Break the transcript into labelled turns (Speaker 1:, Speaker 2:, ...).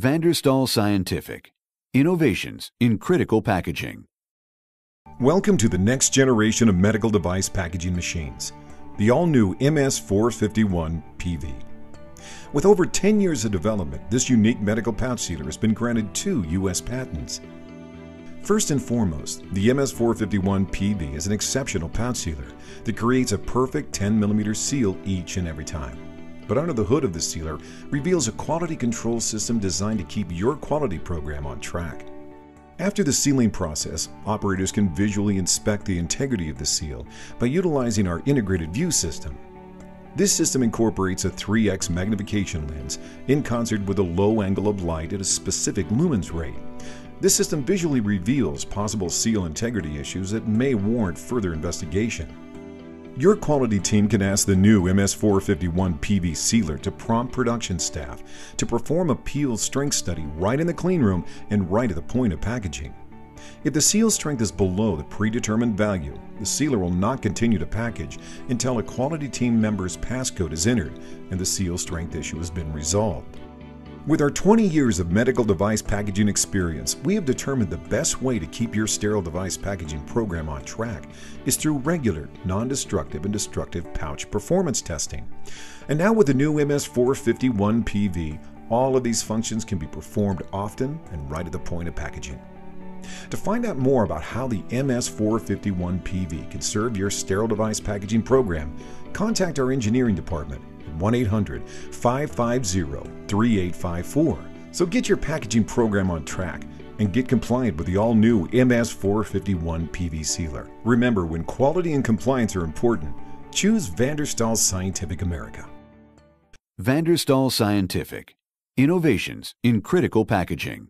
Speaker 1: Van der Stahl Scientific Innovations in Critical Packaging.
Speaker 2: Welcome to the next generation of medical device packaging machines, the all new MS451 PV. With over 10 years of development, this unique medical pouch sealer has been granted two U.S. patents. First and foremost, the MS451 PV is an exceptional pouch sealer that creates a perfect 10 mm seal each and every time but under the hood of the sealer reveals a quality control system designed to keep your quality program on track. After the sealing process, operators can visually inspect the integrity of the seal by utilizing our integrated view system. This system incorporates a 3x magnification lens in concert with a low angle of light at a specific lumens rate. This system visually reveals possible seal integrity issues that may warrant further investigation. Your quality team can ask the new MS451 PV sealer to prompt production staff to perform a peel strength study right in the clean room and right at the point of packaging. If the seal strength is below the predetermined value, the sealer will not continue to package until a quality team member's passcode is entered and the seal strength issue has been resolved. With our 20 years of medical device packaging experience, we have determined the best way to keep your sterile device packaging program on track is through regular, non destructive, and destructive pouch performance testing. And now, with the new MS451 PV, all of these functions can be performed often and right at the point of packaging. To find out more about how the MS451 PV can serve your sterile device packaging program, contact our engineering department 1 800 550 3854. So get your packaging program on track and get compliant with the all new MS451 PV sealer. Remember, when quality and compliance are important, choose Van der Stahl Scientific America.
Speaker 1: Van der Stahl Scientific Innovations in Critical Packaging.